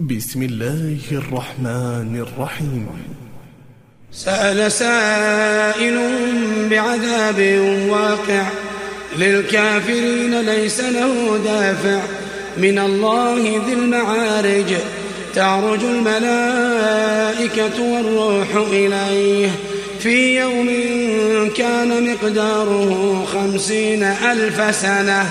بسم الله الرحمن الرحيم. سأل سائل بعذاب واقع للكافرين ليس له دافع. من الله ذي المعارج تعرج الملائكة والروح إليه. في يوم كان مقداره خمسين ألف سنة.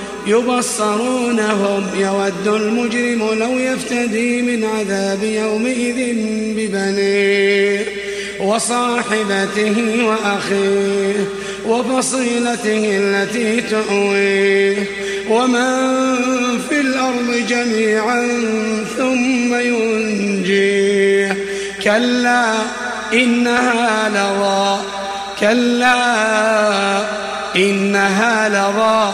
يبصرونهم يود المجرم لو يفتدي من عذاب يومئذ ببنيه وصاحبته وأخيه وفصيلته التي تؤويه. ومن في الأرض جميعا ثم ينجيه. كلا إنها لظى كلا إنها لظى.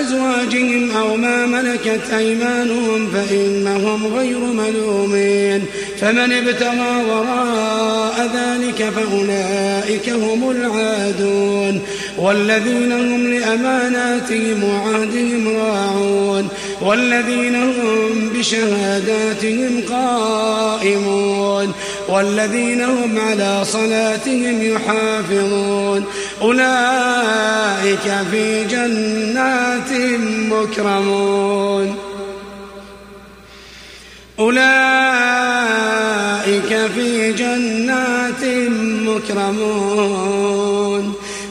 أزواجهم أو ما ملكت أيمانهم فإنهم غير ملومين. فمن ابتغى وراء ذلك فأولئك هم العادون. والذين هم لأماناتهم وعهدهم راعون. والذين هم بشهاداتهم قائمون والذين هم على صلاتهم يحافظون. أولئك في جنات مكرمون. أولئك في جنات مكرمون.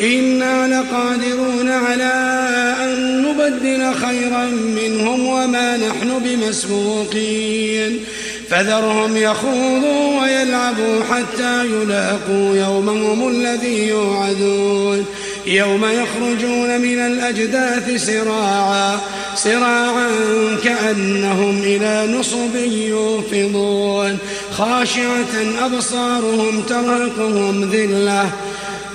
إنا لقادرون على أن نبدل خيرا منهم وما نحن بمسبوقين. فذرهم يخوضوا ويلعبوا حتى يلاقوا يومهم الذي يوعدون. يوم يخرجون من الأجداث سراعا سراعا كأنهم إلى نصب يوفضون. خاشعة أبصارهم ترهقهم ذلة.